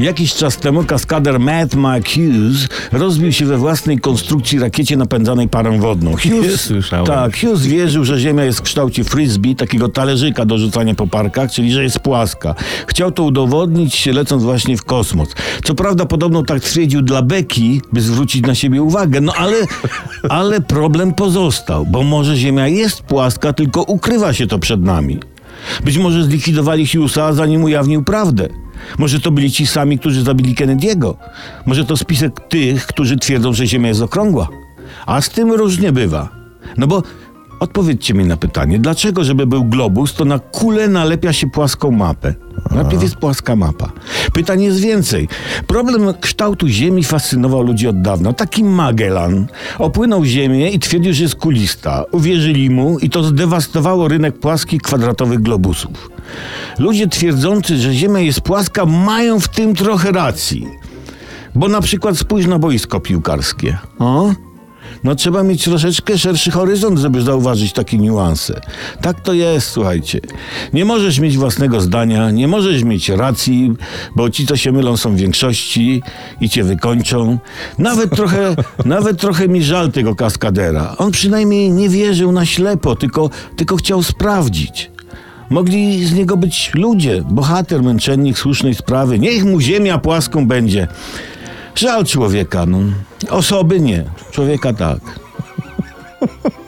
Jakiś czas temu kaskader Matt McHughes rozbił się we własnej konstrukcji rakiecie napędzanej parą wodną. Hughes, Słyszałem. tak, Hughes wierzył, że Ziemia jest w kształcie frisbee, takiego talerzyka do rzucania po parkach, czyli że jest płaska. Chciał to udowodnić, lecąc właśnie w kosmos. Co prawda podobno tak stwierdził dla beki, by zwrócić na siebie uwagę, no ale, ale problem pozostał, bo może Ziemia jest płaska, tylko ukrywa się to przed nami. Być może zlikwidowali Hughesa, zanim ujawnił prawdę. Może to byli ci sami, którzy zabili Kennedy'ego. Może to spisek tych, którzy twierdzą, że Ziemia jest okrągła. A z tym różnie bywa. No bo odpowiedzcie mi na pytanie, dlaczego, żeby był globus, to na kulę nalepia się płaską mapę? Najpierw jest płaska mapa. Pytań jest więcej. Problem kształtu Ziemi fascynował ludzi od dawna. Taki Magellan opłynął Ziemię i twierdził, że jest kulista. Uwierzyli mu i to zdewastowało rynek płaskich, kwadratowych globusów. Ludzie twierdzący, że Ziemia jest płaska, mają w tym trochę racji. Bo na przykład spójrz na boisko piłkarskie. O? No trzeba mieć troszeczkę szerszy horyzont, żeby zauważyć takie niuanse. Tak to jest, słuchajcie. Nie możesz mieć własnego zdania, nie możesz mieć racji, bo ci, co się mylą, są w większości i cię wykończą. Nawet trochę, nawet trochę mi żal tego kaskadera. On przynajmniej nie wierzył na ślepo, tylko, tylko chciał sprawdzić. Mogli z niego być ludzie, bohater, męczennik słusznej sprawy. Niech mu ziemia płaską będzie. Żal człowieka, no. Osoby nie, człowieka tak.